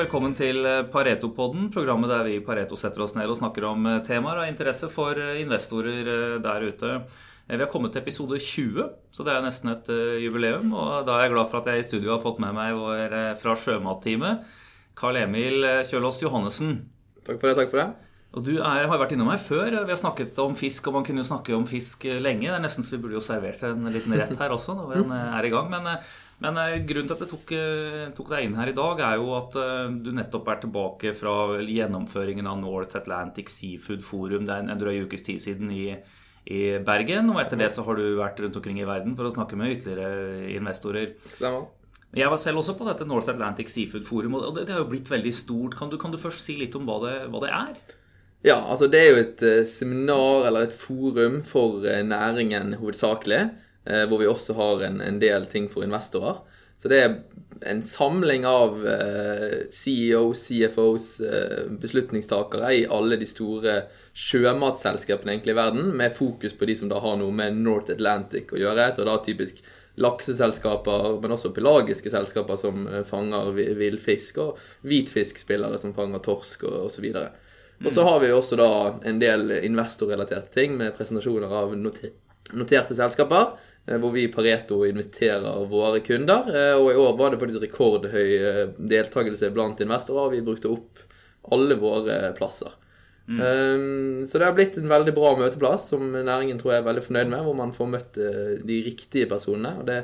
Velkommen til Pareto-podden, programmet der vi i Pareto setter oss ned og snakker om eh, temaer av interesse for eh, investorer eh, der ute. Vi har kommet til episode 20, så det er nesten et jubileum. Og da er jeg glad for at jeg i studio har fått med meg vår fra Sjømatteamet, Carl Emil Kjølås Johannessen. Takk for det. takk for det. Og Du er, har vært innom meg før. Vi har snakket om fisk, og man kunne jo snakke om fisk lenge. Det er nesten så vi burde jo servert en liten rett her også når vi er i gang. Men men eh, grunnen til at jeg tok, eh, tok, deg inn her i dag, er jo at eh, du nettopp er tilbake fra gjennomføringen av North Atlantic Seafood Forum. Det er en, en drøy ukes tid siden i, i, Bergen. Og etter det så har du vært rundt omkring i verden for å snakke med ytterligere investorer. Stemmer. Jeg var selv også på dette North Atlantic Seafood Forum, og det, det har jo blitt veldig stort. Kan du, kan du først si litt om hva det, hva det er? Ja, altså det er jo et seminar eller et forum for næringen hovedsakelig. Eh, hvor vi også har en, en, del ting for investorer. Så det er en samling av eh, CEOs, CFOs, eh, beslutningstakere i alle de store sjømatselskapene egentlig i verden, med fokus på de som da har noe med North Atlantic å gjøre. Så da typisk lakseselskaper, men også pelagiske selskaper som fanger villfisk, og hvitfiskspillere som fanger torsk, og osv. Og så har vi også da en del investorrelaterte ting med presentasjoner av noterte selskaper. Eh, hvor vi i Pareto inviterer våre kunder. Eh, og i år var det faktisk rekordhøy eh, deltakelse blant investorer. Vi brukte opp alle våre plasser. Mm. Um, så det har blitt en veldig bra møteplass som næringen tror jeg er veldig fornøyd med, hvor man får møtt de riktige personene. og det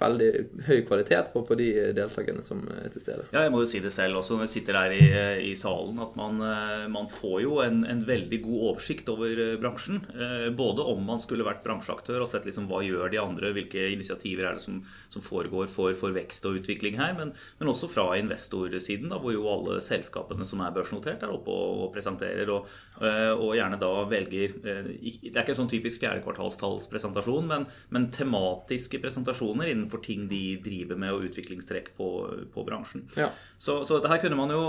veldig høy kvalitet på, på, de deltakerne som er til stede. Ja, jeg må jo si det selv også når jeg sitter her i, i salen, at man, eh, man får jo en, en, veldig god oversikt over eh, bransjen. Eh, både om man skulle vært bransjeaktør og sett liksom hva gjør de andre, hvilke initiativer er det som, som foregår for, for, vekst og utvikling her, men, men også fra investorsiden, da, hvor jo alle selskapene som er børsnotert, er oppe og, og presenterer, og, og, gjerne da velger Det er ikke en sånn typisk fjerdekvartalstallspresentasjon, men, men tematiske presentasjoner innen innenfor ting de driver med, og utviklingstrekk på, på bransjen. Ja. Så, så, dette her kunne man jo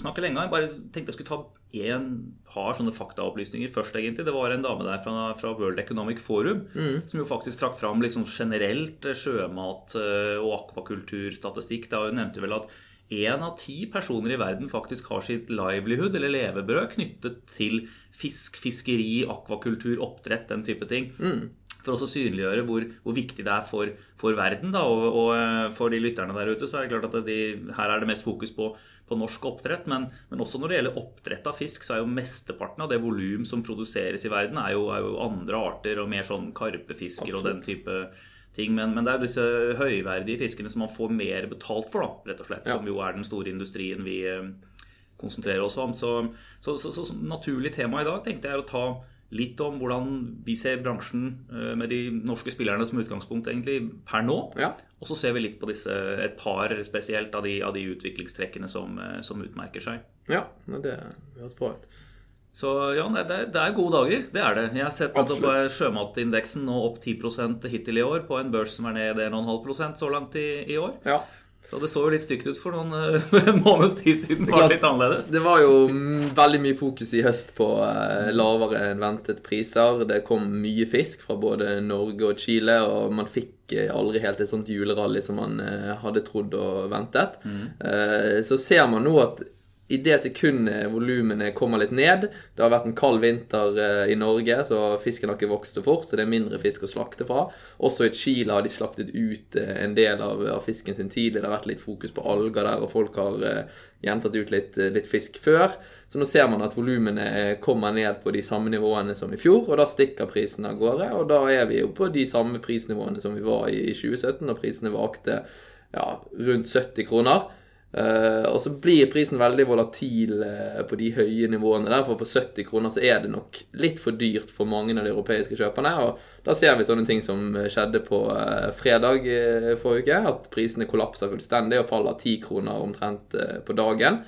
snakke lenge om. Bare tenkte jeg skulle ta en par sånne faktaopplysninger først, egentlig. Det var en dame der fra, fra World Economic Forum mm. som jo faktisk trakk fram liksom generelt sjømat- eh, og akvakulturstatistikk. Da hun nevnte vel at én av ti personer i verden faktisk har sitt livelihood, eller levebrød, knyttet til fisk, fiskeri, akvakultur, oppdrett, den type ting. Mm for å synliggjøre hvor, hvor, viktig det er for, for verden. Da, og, og, eh, for de lytterne der ute så er det klart at de, her er det mest fokus på, på norsk oppdrett. Men, men, også når det gjelder oppdrett av fisk, så er jo mesteparten av det volum som produseres i verden, er jo, er jo, andre arter og mer sånn karpefisker Absolutt. og den type ting. Men, men, det er disse høyverdige fiskene som man får mer betalt for, da, rett og slett. Ja. Som jo er den store industrien vi eh, konsentrerer oss om. Så, så, så, så naturlig tema i dag tenkte jeg er å ta litt om hvordan vi ser bransjen eh, med de norske spillerne som utgangspunkt egentlig per nå. Ja. Og så ser vi litt på disse, et par spesielt av de, av de utviklingstrekkene som, eh, som, utmerker seg. Ja, det høres bra ut. Så ja, det, det, er gode dager. Det er det. Jeg har sett at sjømatindeksen nå opp 10% hittil i år på en børs som er ned 1,5% så langt i, i år. Ja. Så det så jo litt stygt ut for noen, eh, en måneds tid siden. Det var litt annerledes. Det var jo veldig mye fokus i høst på eh, lavere enn ventet priser. Det kom mye fisk fra både Norge og Chile, og man fikk eh, aldri helt et sånt julerally som man hadde trodd og ventet. Mm. Så ser man nå at i det sekundet volumene kommer litt ned Det har vært en kald vinter eh, i Norge, så fisken har ikke vokst så fort. Så det er mindre fisk å slakte fra. Også i Chile har de slaktet ut eh, en del av, fisken sin tidlig. Det har vært litt fokus på alger der, og folk har uh, gjentatt ut litt, litt, fisk før. Så nå ser man at volumene kommer ned på de samme nivåene som i fjor, og da stikker prisene av gårde. Og da er vi jo på de samme prisnivåene som vi var i, i 2017, og prisene vakte ja, rundt 70 kroner. Uh, og så blir prisen veldig volatil uh, på de høye nivåene der, for på 70 kroner så er det nok litt for dyrt for mange av de europeiske kjøperne. Og da ser vi sånne ting som skjedde på uh, fredag forrige uke, at prisene kollapser fullstendig og faller 10 kroner omtrent på dagen.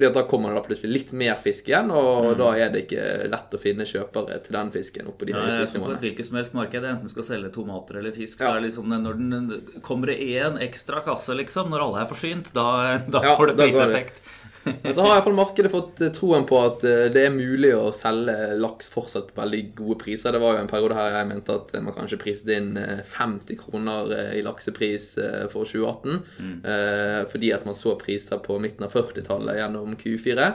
Fordi Da kommer det plutselig litt mer fisk igjen, og mm. da er det ikke lett å finne kjøpere til den fisken. oppe de ja, På et hvilket som helst marked, enten skal selge tomater eller fisk, ja. så er det liksom når den kommer det én ekstra kasse, liksom, når alle er forsynt, da, da ja, får det priseffekt. Men så har iallfall markedet fått eh, troen på at eh, det er mulig å selge laks fortsatt på veldig gode priser. Det var jo en periode her jeg mente at man kanskje priset inn 50 kroner i laksepris for 2018. Mm. Fordi at man så priser på midten av 40-tallet gjennom Q4.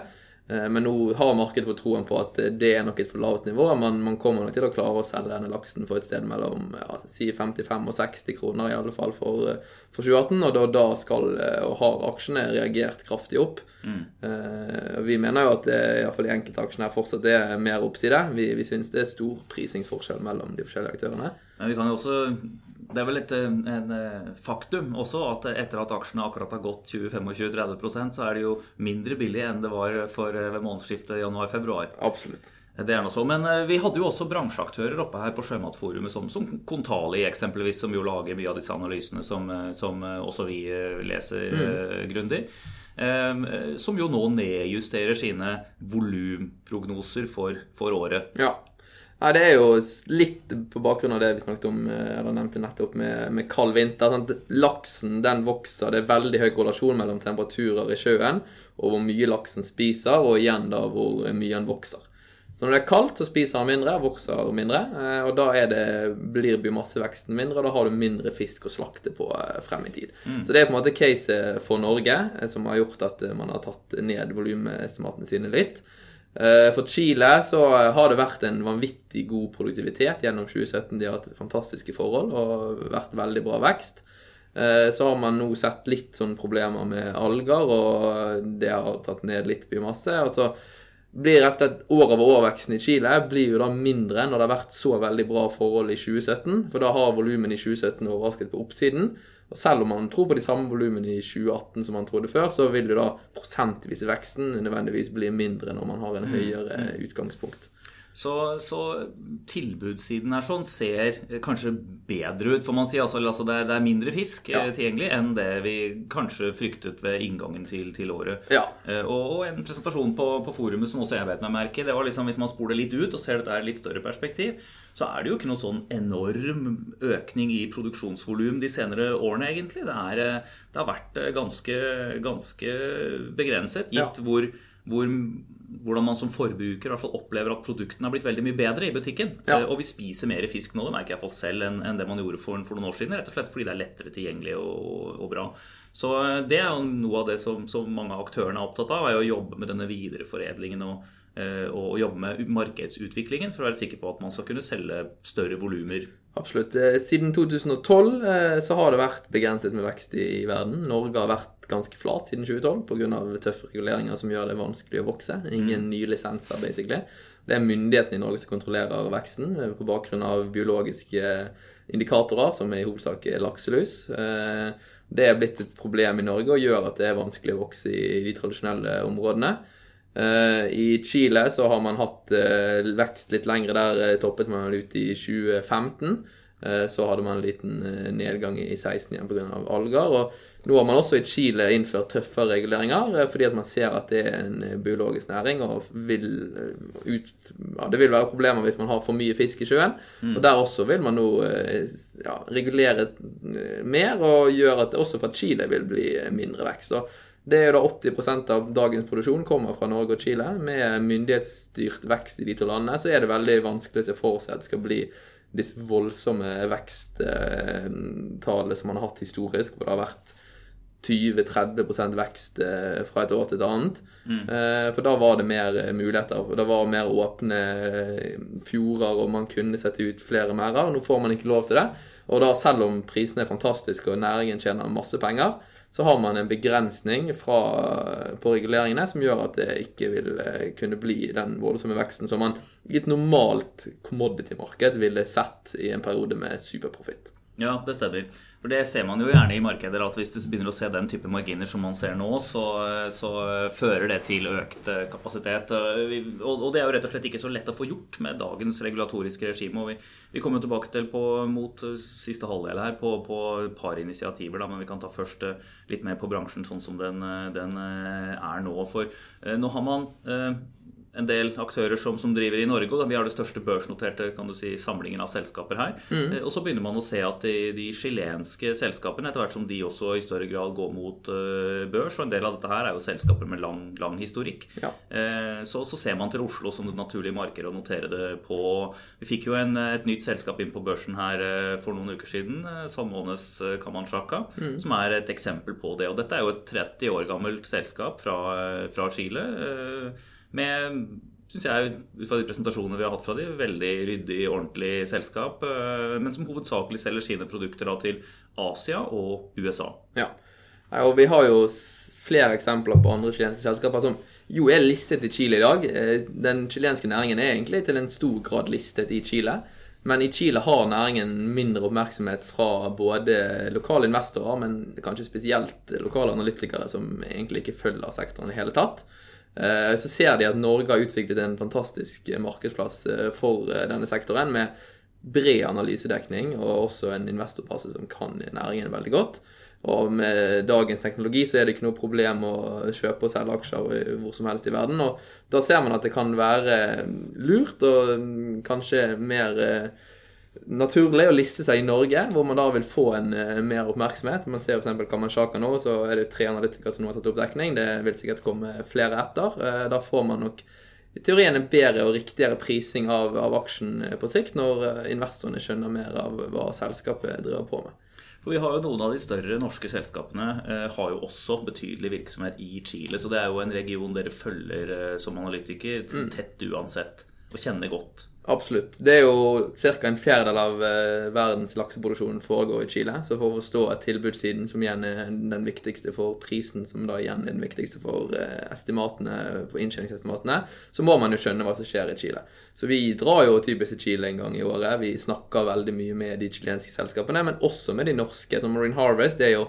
Eh, men nå har markedet fått troen på at det er nok et for lavt nivå. Men man kommer nok til å klare å selge denne laksen for et sted mellom ja, si 55 og 60 kroner, i alle fall for, for 2018. Og da, da skal eh, og har aksjene reagert kraftig opp. Mm. Eh, vi mener jo at det iallfall i enkelte aksjene her fortsatt er mer oppside. Vi, vi syns det er stor prisingsforskjell mellom de forskjellige aktørene. Men vi kan jo også det er vel et eh, en eh, faktum også at etter at aksjene akkurat har gått 20-25-30% så er det jo mindre billig enn det var for eh, ved månedsskiftet januar-februar. Absolutt. Det er noe så, Men vi hadde jo også bransjeaktører oppe her på Sjømatforumet, som, som Kontali eksempelvis, som jo lager mye av disse analysene som, som også vi leser mm. grundig. Som jo nå nedjusterer sine volumprognoser for, for året. Ja. Ja, Det er jo litt på bakgrunn av det vi snakket om eh, eller nevnte nettopp med, med kald vinter. Sant? Laksen den vokser. Det er veldig høy korrelasjon mellom temperaturer i sjøen og hvor mye laksen spiser, og igjen da hvor mye den vokser. Så når det er kaldt, så spiser den mindre, vokser mindre. Eh, og da det, blir biomasseveksten mindre, og da har du mindre fisk å slakte på eh, frem i tid. Mm. Så det er på en måte caset for Norge som har gjort at man har tatt ned volumestimatene sine litt. Eh, for Chile så har det vært en vanvittig god produktivitet gjennom 2017. De har hatt fantastiske forhold og vært veldig bra vekst. Eh, så har man nå sett litt sånn problemer med alger, og det har tatt ned litt biomasse. Og så blir rett og slett år-over-år-veksten i Chile blir jo da mindre når det har vært så veldig bra forhold i 2017. For da har volumen i 2017 overrasket på oppsiden. Og selv om man tror på de samme volumene i 2018 som man trodde før, så vil jo da prosentvis veksten nødvendigvis bli mindre når man har en mm. høyere utgangspunkt. Så, så, tilbudssiden her sånn ser kanskje bedre ut, får man si. Altså, altså det, er, det, er, mindre fisk ja. Eh, tilgjengelig enn det vi kanskje fryktet ved inngangen til, til året. Ja. Eh, og, og, en presentasjon på, på, forumet som også jeg vet meg merke det var liksom hvis man spoler litt ut og ser dette i litt større perspektiv, så er det jo ikke noe sånn enorm økning i produksjonsvolum de senere årene, egentlig. Det, er, eh, det har vært ganske, ganske begrenset, gitt ja. hvor, hvor hvordan man som forbruker i hvert fall opplever at produktene har blitt veldig mye bedre i butikken. Ja. Eh, og vi spiser mer fisk nå, det merker jeg iallfall selv, enn, en det man gjorde for, for, noen år siden. Rett og slett fordi det er lettere tilgjengelig og, og bra. Så eh, det er jo noe av det som, som mange av aktørene er opptatt av, er å jobbe med denne videreforedlingen og, og jobbe med markedsutviklingen for å være sikker på at man skal kunne selge større volumer Absolutt. Eh, siden 2012 eh, så har det vært begrenset med vekst i, verden. Norge har vært ganske flat siden 2012 pga. tøffe reguleringer som gjør det vanskelig å vokse. Ingen mm. nye lisenser, basically. Det er myndighetene i Norge som kontrollerer veksten eh, på bakgrunn av biologiske indikatorer, som i hovedsak er lakselus. Det er blitt et problem i Norge og gjør at det er vanskelig å vokse i de tradisjonelle områdene. Uh, I Chile så har man hatt uh, vekst litt lengre. Der uh, toppet man ut i 2015. så hadde man en liten nedgang i 16 igjen pga. alger. Og nå har man også i Chile innført tøffere reguleringer fordi at man ser at det er en biologisk næring. Og vil, ut, ja, det vil være problemer hvis man har for mye fisk i sjøen. Mm. Og der også vil man nå ja, regulere mer og gjøre at det også fra Chile vil bli mindre vekst. Så det er jo da 80% av dagens produksjon kommer fra Norge og Chile. Med myndighetsstyrt vekst i de to landene så er det veldig vanskelig å se for seg at det skal bli disse voldsomme veksttallene som man har hatt historisk, hvor det har vært 20-30 vekst eh, fra et år til et annet. Mm. Eh, for da var det mer eh, muligheter. Det var mer åpne fjorder, og man kunne sette ut flere merder. Nå får man ikke lov til det. Og da, selv om prisene er fantastiske og næringen tjener masse penger, så har man en begrensning fra, på reguleringene som gjør at det ikke vil eh, kunne bli den voldsomme veksten som man i et normalt commodity-marked ville sett i en periode med superprofitt. Ja, det stemmer. For det ser man jo gjerne i markeder, at hvis du begynner å se den type marginer som man ser nå, så, så fører det til økt eh, kapasitet. Og, det er jo rett og slett ikke så lett å få gjort med dagens regulatoriske regime. Og vi, vi kommer tilbake til på, mot siste halvdel her på, på et par initiativer, da, men vi kan ta først eh, litt mer på bransjen sånn som den, den eh, er nå. For nå har man en del aktører som, som, driver i Norge. og Vi har det største børsnoterte kan du si, samlingen av selskaper her. Mm. Og så begynner man å se at de, de chilenske selskapene, etter hvert som de også i større grad går mot uh, børs, og en del av dette her er jo selskaper med lang, lang historikk, ja. uh, så, så, ser man til Oslo som det naturlige markedet å notere det på. Vi fikk jo en, et nytt selskap inn på børsen her uh, for noen uker siden, Salmones Kamanchaka, mm. som er et eksempel på det. Og dette er jo et 30 år gammelt selskap fra, fra Chile med synes jeg, ut fra de presentasjonene vi har hatt fra de, veldig ryddig, ordentlig selskap. Eh, men som hovedsakelig selger sine produkter da til Asia og USA. Ja, og vi har jo flere eksempler på andre chilenske selskaper som jo er listet i Chile i dag. Eh, den chilenske næringen er egentlig til en stor grad listet i Chile. Men i Chile har næringen mindre oppmerksomhet fra både lokale investorer, men kanskje spesielt lokale analytikere som egentlig ikke følger sektoren i hele tatt. Eh, så ser de at Norge har utviklet en fantastisk markedsplass eh, for eh, denne sektoren med bred analysedekning og også en investorbase som kan næringen veldig godt. Og med dagens teknologi så er det ikke noe problem å kjøpe og selge aksjer hvor som helst i verden. Og da ser man at det kan være lurt og mm, kanskje mer naturlig å liste seg i Norge, hvor man da vil få en uh, mer oppmerksomhet. Man ser f.eks. Kamanshaka nå, så er det tre analytikere som nå har tatt opp dekning. Det vil sikkert komme flere etter. Uh, da får man nok i teorien en bedre og riktigere prising av, av aksjen eh, på sikt, når investorene skjønner mer av hva selskapet driver på med. For vi har jo Noen av de større norske selskapene eh, har jo også betydelig virksomhet i Chile. Så det er jo en region dere følger eh, som analytiker mm. tett uansett og kjenner godt. Absolutt. Det er jo ca. en fjerdedel av uh, verdens lakseproduksjon foregår i Chile. Så for å forstå tilbudssiden, som igjen er den viktigste for prisen, som da igjen er den viktigste for uh, estimatene på inntjeningsestimatene, så må man jo skjønne hva som skjer i Chile. Så vi drar jo typisk til Chile en gang i året. Vi snakker veldig mye med de chilenske selskapene, men også med de norske. Som Marine Harvest det er jo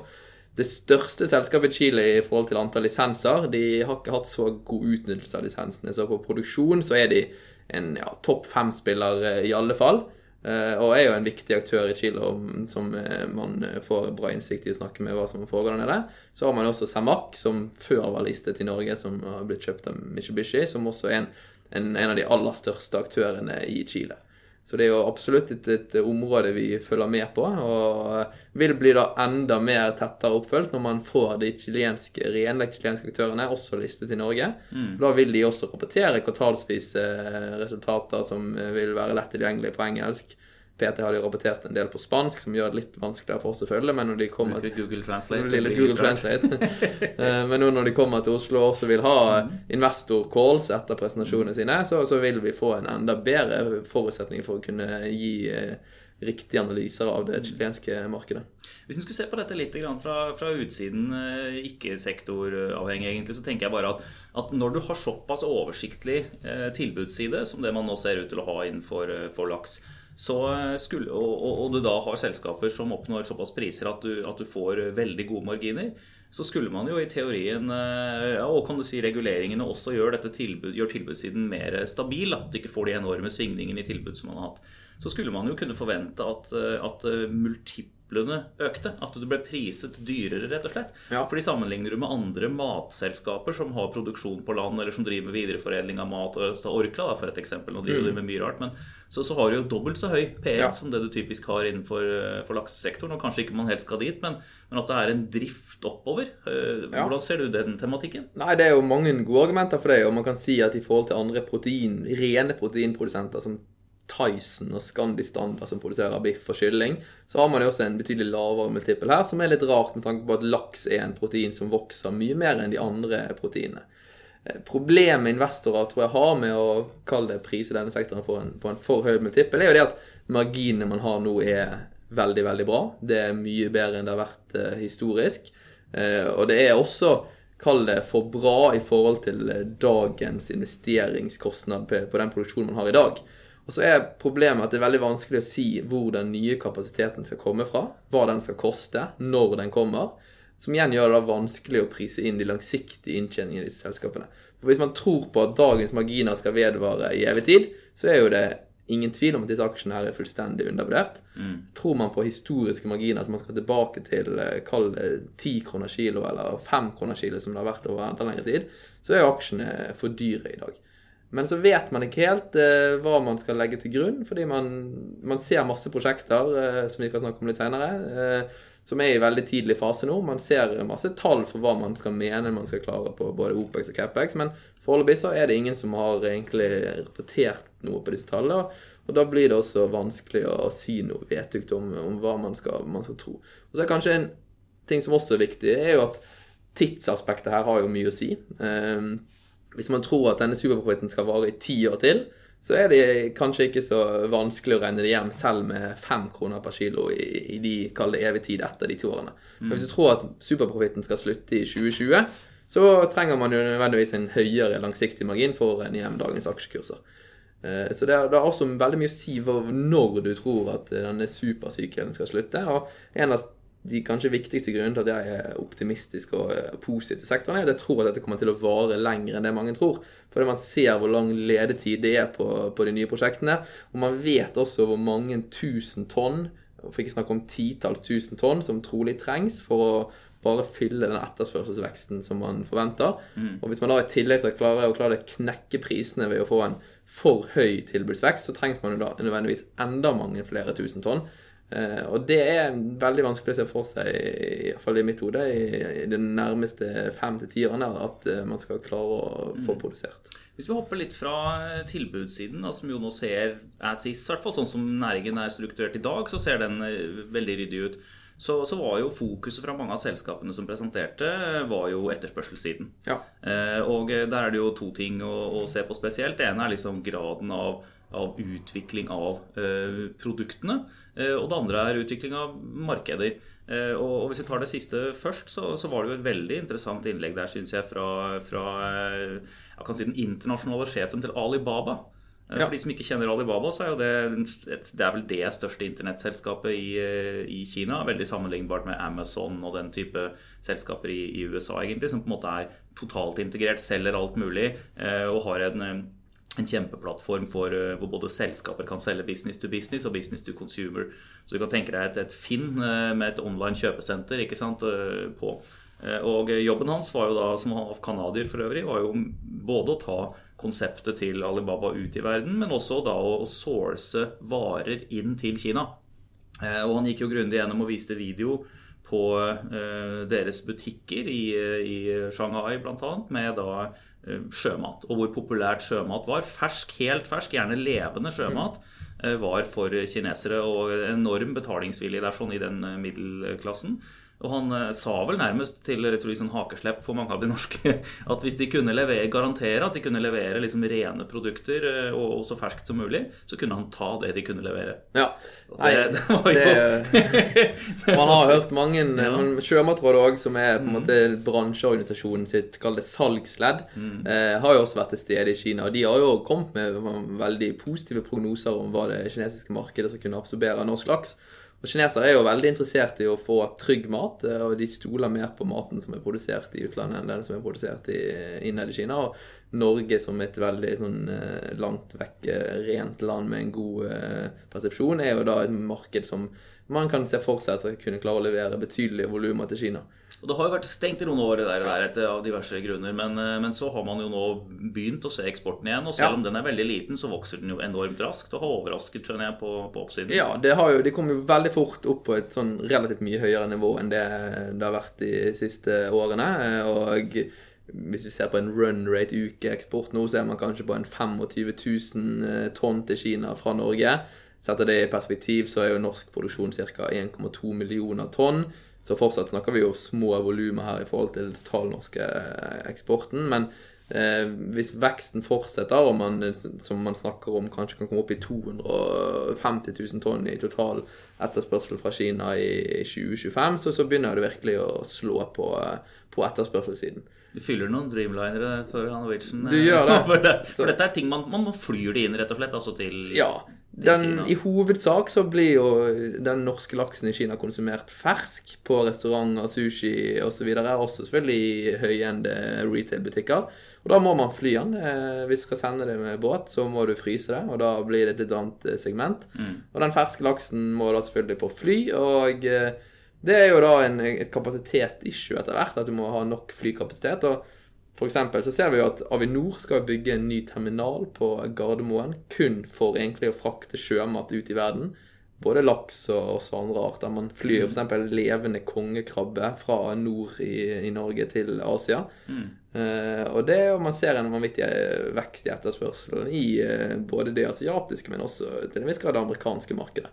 det største selskapet i Chile i forhold til antall lisenser. De har ikke hatt så god utnyttelse av lisensene, så på produksjon så er de en ja, topp fem-spiller eh, i alle fall. Uh, og er jo en viktig aktør i Chile som uh, man får bra innsikt i å snakke med hva som foregår der nede. Så har man også Samak, som før var listet i Norge, som har blitt kjøpt av Mitsubishi, som også er en, en, en av de aller største aktørene i Chile. Så det er jo absolutt et, et, område vi følger med på, og vil bli da enda mer tettere oppfølgt når man får de chilenske, rene chilenske aktørene også listet i Norge. Mm. Da vil de også rapportere kvartalsvise resultater som vil være lett tilgjengelig på engelsk. PT har de rapportert en del på spansk, som gjør det litt vanskeligere for oss å følge. Men når de kommer til Google Translate. Google Translate. Eh, men nå når de kommer til Oslo og også vil ha mm. investor calls etter presentasjonene sine, så, så, vil vi få en enda bedre forutsetning for å kunne gi eh, riktige analyser av det chilenske markedet. Hvis en skulle se på dette litt fra, fra utsiden, eh, ikke sektoravhengig egentlig, så tenker jeg bare at, at når du har såpass oversiktlig tilbudsside som det man nå ser ut til å ha innenfor for laks, skulle, og, og, du da har selskaper som oppnår såpass priser at du, at du, får veldig gode marginer, så skulle man jo i teorien, eh, ja, og kan du si reguleringene også gjør, tilbud, gjør tilbudssiden mer stabil. At du ikke får de enorme svingningene i tilbud som man har hatt. Så skulle man jo kunne forvente at, eh, at eh, multiple multiplene økte. At det ble priset dyrere, rett og slett. Ja. Fordi sammenligner du med andre matselskaper som har produksjon på land, eller som driver med videreforedling av mat, Orkla da, for et eksempel, nå driver mm. med mye rart, men så, så har du jo dobbelt så høy PE ja. som det du typisk har innenfor for laksesektoren. Og kanskje ikke man helt skal dit, men, men at det er en drift oppover. Eh, hvordan ser du den tematikken? Nei, Det er jo mange gode argumenter for det. Og man kan si at i forhold til andre protein, rene proteinprodusenter som Tyson og Scandi Standard som produserer biff og kylling, så har man jo også en betydelig lavere multiple her, som er litt rart med tanke på at laks er en protein som vokser mye mer enn de andre proteinene. Eh, problemet investorer tror jeg har med å kalle det prise denne sektoren en, på en for høy multiple, er jo det at marginene man har nå, er veldig, veldig bra. Det er mye bedre enn det har vært eh, historisk. Eh, og det er også Kall det for bra i forhold til eh, dagens investeringskostnad på, den produksjonen man har i dag. Og så er problemet at det er veldig vanskelig å si hvor den nye kapasiteten skal komme fra. Hva den skal koste, når den kommer. Som igjen gjør det vanskelig å prise inn de langsiktige inntjeningene i disse selskapene. For Hvis man tror på at dagens marginer skal vedvare i evig tid, så er jo det ingen tvil om at disse aksjene her er fullstendig undervurdert. Mm. Tror man på historiske marginer, at man skal tilbake til eh, kall det 10 kroner kilo eller 5 kroner kilo, som det har vært over enda lengre tid, så er jo aksjene for dyre i dag. Men så vet man ikke helt eh, hva man skal legge til grunn, fordi man, man ser masse prosjekter, eh, som vi kan snakke om litt senere, eh, som er i veldig tidlig fase nå. Man ser masse tall for hva man skal mene man skal klare på både OPEX og CapEx, men foreløpig så er det ingen som har egentlig rapportert noe på disse tallene. Og da blir det også vanskelig å si noe vedtukt om, om hva man skal, man skal tro. Og så er kanskje en ting som også er viktig, er jo at tidsaspektet her har jo mye å si. Um, hvis man tror at denne superprofitten skal vare i ti år til, så er det kanskje ikke så vanskelig å regne det hjem selv med fem kroner per kilo i, i de, kall det evig tid etter de to årene. Men hvis du tror at superprofitten skal slutte i 2020, så trenger man jo nødvendigvis en høyere langsiktig margin for å regne hjem dagens aksjekurser. Eh, så det har også veldig mye å si for når du tror at denne supersykehjelden skal slutte. Og en av de kanskje viktigste grunnene til at jeg er optimistisk og positiv til sektoren, er at jeg tror at dette kommer til å vare lenger enn det mange tror. Fordi man ser hvor lang ledetid det er på, på de nye prosjektene. Og man vet også hvor mange tusen tonn, for ikke snakke om titalls tusen tonn, som trolig trengs for å bare fylle den etterspørselsveksten som man forventer. Mm. Og hvis man da i tillegg skal klare å klare det knekke prisene ved å få en for høy tilbudsvekst, så trengs man jo da nødvendigvis enda mange flere tusen tonn. Uh, og det er veldig vanskelig å se for seg, i hvert fall i mitt hode, i, i de nærmeste fem til ti årene, at uh, man skal klare å få mm. produsert. Hvis vi hopper litt fra eh, tilbudssiden, da, som jo nå ser er sist, i hvert fall sånn som næringen er strukturert i dag, så ser den veldig ryddig ut. Så, så, var jo fokuset fra mange av selskapene som presenterte, var jo etterspørselssiden. Ja. Eh, og der er det jo to ting å, å, se på spesielt. Det ene er liksom graden av, av utvikling av eh, produktene. Eh, og det andre er utvikling av markeder. Eh, og, hvis vi tar det siste først, så, så, var det jo et veldig interessant innlegg der, syns jeg, fra, fra eh, jeg kan si den internasjonale sjefen til Alibaba. Ja. For de som ikke kjenner Alibaba, så er jo det, det er vel det største internettselskapet i, i, Kina. Veldig sammenlignbart med Amazon og den type selskaper i, i, USA, egentlig. Som på en måte er totalt integrert, selger alt mulig og har en en kjempeplattform for, eh, hvor både selskaper kan selge business to business og business to consumer. Så du kan tenke deg et, et Finn eh, med et online kjøpesenter ikke sant, eh, på. Og jobben hans var jo da, som canadier for øvrig, var jo både å ta konseptet til Alibaba ut i verden, men også da å, source varer inn til Kina. Og han gikk jo grundig gjennom og viste video på deres butikker i, i Shanghai bl.a. med da sjømat. Og hvor populært sjømat var. Fersk, helt fersk, gjerne levende sjømat, eh, var for kinesere. Og enorm betalingsvilje der sånn i den eh, middelklassen. Og han eh, sa vel nærmest til liksom, hakeslepp for mange av de norske at hvis de kunne levere, garantere at de kunne levere liksom, rene produkter eh, og, og, så ferskt som mulig, så kunne han ta det de kunne levere. Ja. Nei, det, det, det Man har hørt mange ja. Sjømatrådet òg, som er på en mm. måte bransjeorganisasjonen sitt, kall det salgsledd, mm. eh, har jo også vært til stede i Kina. Og de har jo kommet med veldig positive prognoser om hva det kinesiske markedet skal kunne absorbere av norsk laks. Og Kinesere er jo veldig interessert i å få trygg mat, eh, og de stoler mer på maten som er produsert i utlandet, enn den som er produsert i, innad i Kina. Og Norge som et veldig sånn, eh, langt vekk, rent land med en god eh, persepsjon, er jo da et marked som man kan se for seg at de kunne klare å levere betydelige volumer til Kina. Og Det har jo vært stengt i noen år der, der etter, av diverse grunner, men, eh, men, så har man jo nå begynt å se eksporten igjen. Og selv ja. om den er veldig liten, så vokser den jo enormt raskt og har overrasket, skjønner jeg, på, på oppsiden. Ja, det, har jo, det kom jo veldig fort opp på et sånn relativt mye høyere nivå enn det det har vært de siste årene. Og hvis vi ser på en run rate ukeeksport nå, så er man kanskje på en 25 000 eh, tonn til Kina fra Norge. Setter det i perspektiv, så er jo norsk produksjon ca. 1,2 millioner tonn. Så fortsatt snakker vi jo små volumer her i forhold til totalnorske eh, eksporten. Men eh, hvis veksten fortsetter, og man, som man snakker om kanskje kan komme opp i 250 000 tonn i total etterspørsel fra Kina i 2025, så, så begynner det virkelig å slå på, på etterspørselssiden. Du fyller noen dreamlinere for Norwegian. Du gjør det. for, det, for dette er ting man, man flyr det inn, rett og slett, altså til Ja, den, I hovedsak så blir jo den norske laksen i Kina konsumert fersk på restauranter, sushi osv. Og så videre, også selvfølgelig i høyende retail-butikker. Og da må man fly den. Eh, hvis du skal sende det med båt, så må du fryse det, og da blir det et litt annet eh, segment. Mm. Og den ferske laksen må da selvfølgelig på fly, og eh, det er jo da en, et kapasitet-issue etter hvert, at du må ha nok flykapasitet. og For eksempel så ser vi jo at Avinor skal bygge en ny terminal på Gardermoen kun for egentlig å frakte sjømat ut i verden. Både laks og også andre arter. Man flyr f.eks. levende kongekrabbe fra nord i, i Norge til Asia. Mm. Eh, og det er jo man ser en vanvittig eh, vekst i etterspørselen i eh, både det asiatiske, men også til en viss grad det amerikanske markedet.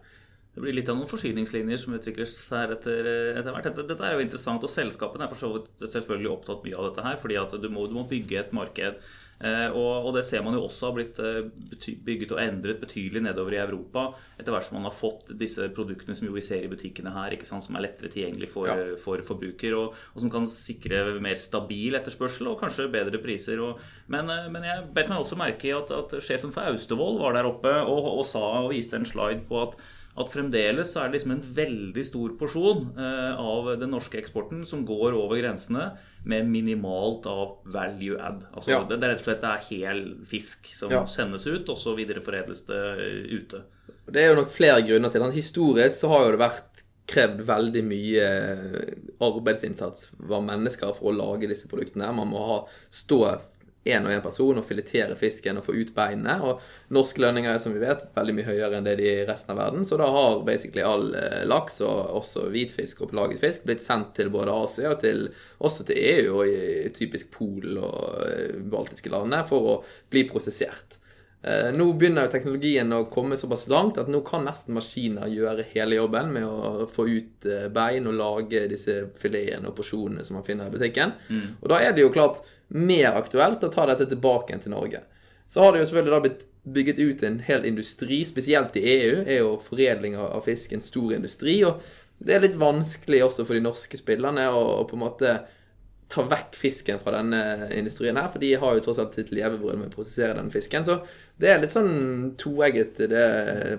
Det blir litt av noen forsyningslinjer som utvikler seg etter, etter hvert. Dette, dette, er jo interessant, og selskapene er for så vidt selvfølgelig opptatt mye av dette her. fordi at du må, du må bygge et marked. Eh, og, og, det ser man jo også har blitt eh, bygget og endret betydelig nedover i Europa etter hvert som man har fått disse produktene som vi ser i butikkene her, ikke sant, som er lettere tilgjengelig for, ja. for forbruker, og, og, som kan sikre mer stabil etterspørsel og kanskje bedre priser. Og, men, eh, men, jeg bet meg også merke i at, at, sjefen for Austevoll var der oppe og, og sa og viste en slide på at at fremdeles så er det liksom en veldig stor porsjon eh, av den norske eksporten som går over grensene med minimalt av value add. Altså ja. det, det, er rett og slett det er hel fisk som ja. sendes ut, og så videreforedles det eh, ute. Det er jo nok flere grunner til. Historisk så har jo det vært krevd veldig mye eh, arbeidsinnsats av mennesker for å lage disse produktene. Man må ha stå én og én person og filetere fisken og få ut beinene. Og norske lønninger er som vi vet veldig mye høyere enn det de er i resten av verden. Så da har basically all eh, laks, og også hvitfisk og pelagisk fisk, blitt sendt til både Asia og til, også til EU og i typisk Polen og eh, baltiske landene for å bli prosessert. Eh, nå begynner jo teknologien å komme såpass langt at nå kan nesten maskiner gjøre hele jobben med å få ut bein og lage disse filetene og porsjonene som man finner i butikken. Mm. Og da er det jo klart mer aktuelt å ta dette tilbake til Norge. Så har det jo selvfølgelig da blitt bygget ut en hel industri, spesielt i EU er jo foredling av fisk en stor industri. Og det er litt vanskelig også for de norske spillerne å, på en måte ta vekk fisken fra denne industrien her, for de har jo tross alt sitt levebrød med å prosessere den fisken. Så det er litt sånn toegget det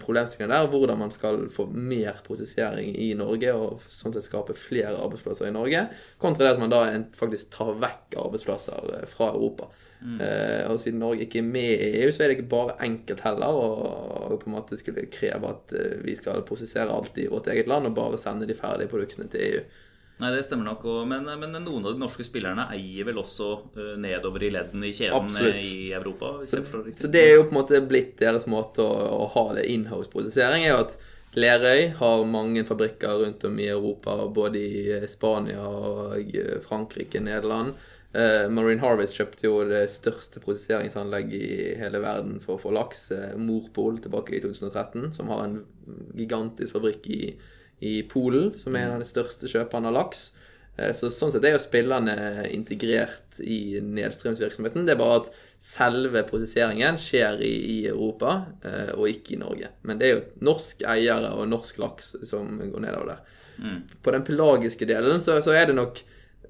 problemstillingen der, hvordan man skal få mer prosessering i Norge og sånn sett skape flere arbeidsplasser i Norge, kontra det at man da faktisk tar vekk arbeidsplasser eh, fra Europa. Mm. Eh, og siden Norge ikke er med i EU, så er det ikke bare enkelt heller å på en måte skulle kreve at eh, vi skal prosessere alt i vårt eget land og bare sende de ferdige produktene til EU. Nei, det stemmer nok. Men, men, noen av de norske spillerne eier vel også uh, nedover i leddene i kjeden Absolutt. i Europa? Så, så, det er jo på en måte blitt deres måte å, å ha det inhouse-prosessering. er jo at Lerøy har mange fabrikker rundt om i Europa, både i eh, Spania og eh, Frankrike, Nederland. Uh, Marine Harvest kjøpte jo det største prosesseringsanlegget i hele verden for å få laks, Morpol, tilbake i 2013, som har en gigantisk fabrikk i i Polen, som er en av de største kjøperne av laks. Eh, så sånn sett er jo spillerne integrert i nedstrømsvirksomheten. Det er bare at selve prosesseringen skjer i, i, Europa, eh, og ikke i Norge. Men det er jo norsk eiere og norsk laks som går nedover der. Mm. På den pelagiske delen så, så er det nok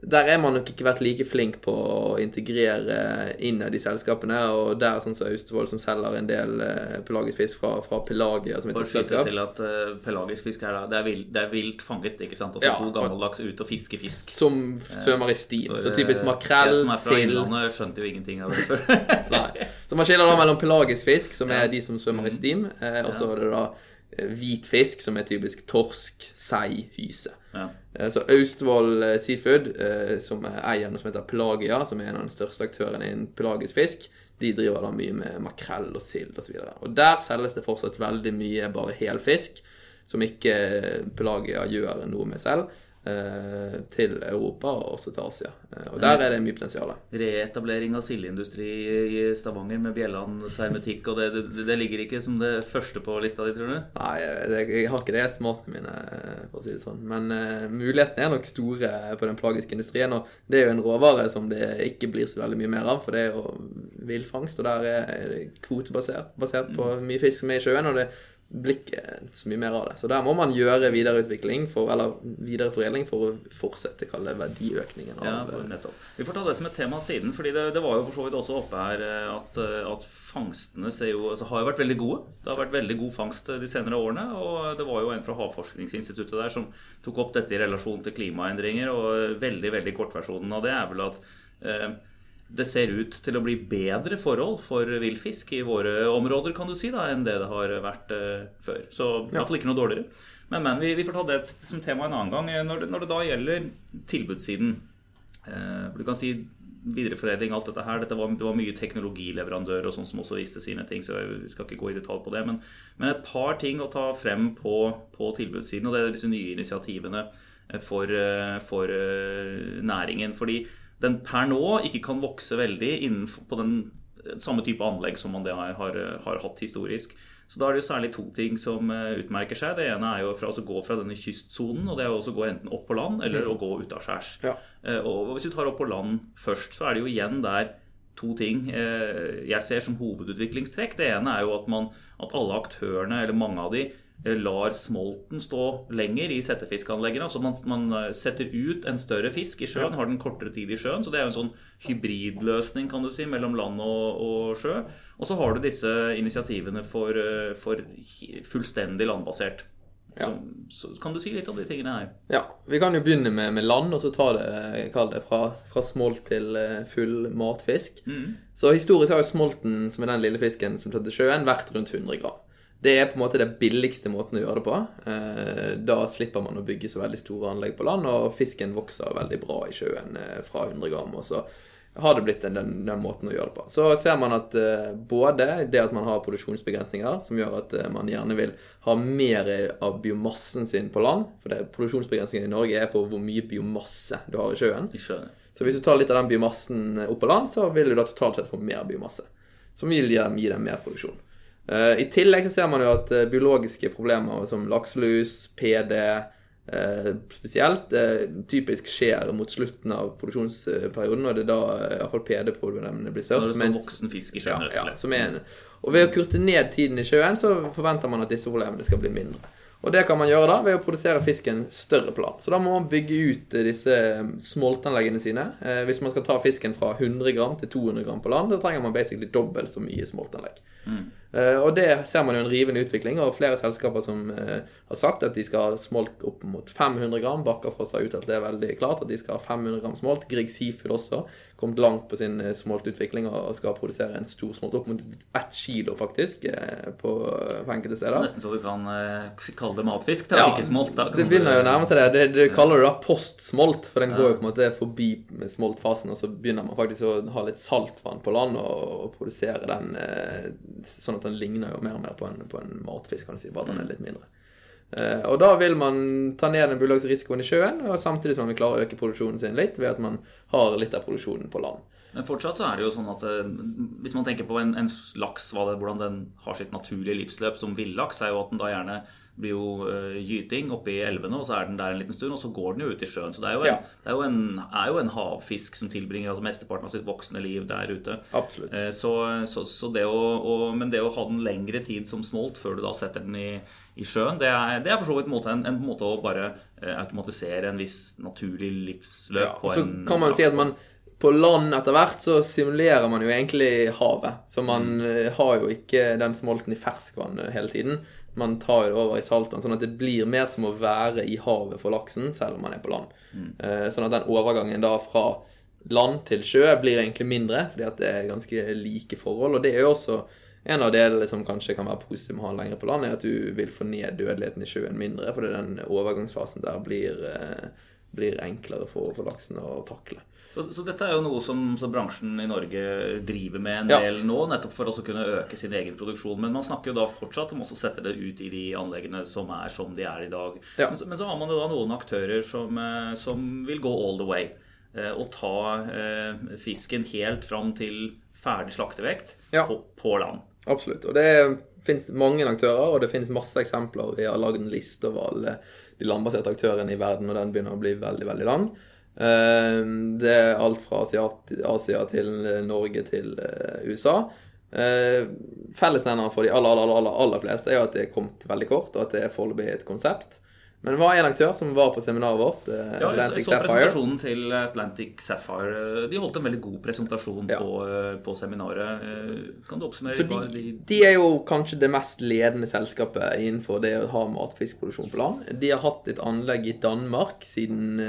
der er man nok ikke vært like flink på å integrere innad i selskapene. Og der sånn som Austevoll, som selger en del uh, pelagisk fisk fra, fra Pelagia som Bare skyte til at uh, pelagisk fisk er, da, det er, vilt, det er vilt fanget, ikke sant? Altså ja, god gammeldags ut og fiske fisk. Som svømmer i stim. så typisk makrell, sild Jeg som er fra Innlandet, skjønte jo ingenting av det før. Nei. Så man skiller da mellom pelagisk fisk, som er de som svømmer i stim, og så er det da hvit fisk, som er typisk torsk, sei, hyse. Ja. Eh, så Austevoll eh, Seafood, eh, som er eieren som heter Pelagia, som er en av de største aktørene innen pelagisk fisk, de driver da mye med makrell og sild osv. Og, og der selges det fortsatt veldig mye bare helfisk, som ikke Pelagia gjør noe med selv. Eh, til Europa og også til Asia. Eh, og der er det mye potensial. Reetablering av sildeindustri i Stavanger med Bjelland hermetikk, og det, det, det, ligger ikke som det første på lista di, tror du? Nei, jeg, har ikke det i estimatene mine, for å si det sånn. Men uh, mulighetene er nok store på den plagiske industrien. Og det er jo en råvare som det ikke blir så veldig mye mer av, for det er jo villfangst, og der er det kvotebasert basert på mm. mye fisk som er i sjøen. og det blir ikke så mye mer av det. Så der må man gjøre videreutvikling, for, eller videreforedling, for å fortsette kalle verdiøkningen. Av, ja, for nettopp. Vi får ta det som et tema siden, fordi det, det var jo for så vidt også oppe her eh, at, eh, at fangstene jo, altså, har jo vært veldig gode. Det har vært veldig god fangst de senere årene. Og det var jo en fra Havforskningsinstituttet der som tok opp dette i relasjon til klimaendringer. Og veldig, veldig kortversjonen av det er vel at eh, det ser ut til å bli bedre forhold for villfisk i våre områder kan du si da, enn det det har vært uh, før. Så i hvert fall ikke noe dårligere. Men, men vi, vi, får ta det som tema en annen gang. Når det, når det da gjelder tilbudssiden uh, Du kan si videreforedling, alt dette her. Dette var, det var mye teknologileverandører og sånn som også viste sine ting, så vi skal ikke gå i detalj på det. Men, men et par ting å ta frem på, på tilbudssiden, og det er disse nye initiativene for, for næringen. Fordi den per nå ikke kan vokse veldig innenfor, på den samme type anlegg som man det har, har, har hatt historisk. Så da er det jo særlig to ting som eh, utmerker seg. Det ene er jo fra, å gå fra denne kystsonen, og det er jo også å gå enten opp på land eller mm. å gå utaskjærs. Ja. Eh, og hvis du tar opp på land først, så er det jo igjen der to ting eh, jeg ser som hovedutviklingstrekk. Det ene er jo at, man, at alle aktørene, eller mange av de, Eh, lar smolten stå lenger i settefiskanleggene. Altså man, man, eh, setter ut en større fisk i sjøen, har den kortere tid i sjøen. Så det er jo en sånn hybridløsning kan du si, mellom land og, og sjø. Og så har du disse initiativene for, eh, for fullstendig landbasert. Ja. Så, så, kan du si litt om de tingene her? Ja, Vi kan jo begynne med, med land, og så ta det, kall det fra, fra smolt til full matfisk. Mm. Så historisk har jo smolten, som er den lille fisken som tar til sjøen, vært rundt 100 gram. Det er på en måte det billigste måten å gjøre det på. Eh, da slipper man å bygge så veldig store anlegg på land, og fisken vokser veldig bra i sjøen eh, fra 100 gram. og så har det blitt den, den, den, måten å gjøre det på. Så ser man at uh, både det at man har produksjonsbegrensninger, som gjør at man gjerne vil ha mer av biomassen sin på land For det, produksjonsbegrensningen i Norge er på hvor mye biomasse du har i sjøen. I sjøen. Så hvis du tar litt av den biomassen opp på land, så vil du da totalt sett få mer biomasse. Som vil gi gi dem mer produksjon. Uh, I tillegg så ser man jo at uh, biologiske problemer som lakselus, PD uh, spesielt, typisk skjer mot slutten av produksjonsperioden. Og det er da iallfall PD-problemene blir størst. Når det voksen fisk i sjøen. Ja, ja, en, og ved å kurte ned tiden i sjøen, så forventer man at disse problemene skal bli mindre. Og det kan man gjøre da ved å produsere fisken større plan. Så da må man bygge ut disse smoltanleggene sine. hvis man skal ta fisken fra 100 gram til 200 gram på land, da trenger man basically dobbelt så mye smoltanlegg. Mm. Uh, og det ser man jo en rivende utvikling og flere selskaper som uh, har sagt at de skal ha smolt opp mot 500 gram. Bakkafrost har uttalt det er veldig klart at de skal ha 500 gram smolt. Grieg Seafood også kommet langt på sin uh, smoltutvikling og skal produsere en stor smolt opp mot ett kilo, faktisk, på, på, enkelte steder. Nesten så du kan kalle det matfisk til ja, ikke smolt. Da det begynner jo å nærme seg det. Det, det kaller du da postsmolt, for den ja. går jo på en måte forbi smoltfasen, og så begynner man faktisk å ha litt saltvann på land og, og produsere den sånn at den ligner jo mer og mer på en, på en matfisk, kan du si, bare at den er litt mindre. Uh, og da vil man ta ned den biologiske risikoen i sjøen, og samtidig som man vil klare å øke produksjonen sin litt ved at man har litt av produksjonen på land. Men fortsatt så er det jo sånn at uh, hvis man tenker på en, en laks, det, hvordan den har sitt naturlige livsløp som villaks, er jo at den da gjerne blir jo uh, gyting oppe i elvene, og så er den der en liten stund, og så går den jo ut i sjøen. Så det er jo en, ja. det er jo en, er jo en havfisk som tilbringer altså mesteparten av sitt voksne liv der ute. Absolutt. Uh, så, så, så, det å, og, men det å ha den lengre tid som smolt før du da setter den i, i sjøen, det er, det er for så vidt en, måte, en, en måte å bare uh, automatisere en viss naturlig livsløp ja, på. Så en, kan man si at man på land etter hvert så simulerer man jo egentlig havet. Så man mm. har jo ikke den smolten i ferskvann hele tiden man tar det over i saltvann, sånn at det blir mer som å være i havet for laksen, selv om man er på land. Mm. Eh, sånn at den overgangen da fra land til sjø blir egentlig mindre, fordi at det er ganske like forhold. Og det er jo også en av delene som kanskje kan være positivt med å ha lenger på land, er at du vil få ned dødeligheten i sjøen mindre, fordi den overgangsfasen der blir, eh, blir enklere for, for laksen å takle. Så, så, dette er jo noe som, bransjen i Norge driver med en del ja. nå, nettopp for å kunne øke sin egen produksjon. Men man snakker jo da fortsatt om å sette det ut i de anleggene som er som de er i dag. Ja. Men, men, så har man jo da noen aktører som, eh, som vil gå all the way. Eh, og ta eh, fisken helt fram til ferdig slaktevekt ja. på, på, land. Absolutt. Og det finnes mange aktører, og det finnes masse eksempler. Vi har lagd en liste over alle de landbaserte aktørene i verden, og den begynner å bli veldig, veldig lang. Ehm, det er alt fra Asia til Norge til eh, USA. Ehm, fellesnevneren for de aller, aller, aller, aller fleste er jo at det er kommet veldig kort, og at det er foreløpig et konsept. Men det var en aktør som var på seminaret vårt. Eh, ja, Atlantic så, så presentasjonen til Atlantic Sapphire. De holdt en veldig god presentasjon ja. på, eh, på, seminaret. Kan du oppsummere? Så de, de, de, er jo kanskje det mest ledende selskapet innenfor det å ha matfiskproduksjon på land. De har hatt et anlegg i Danmark siden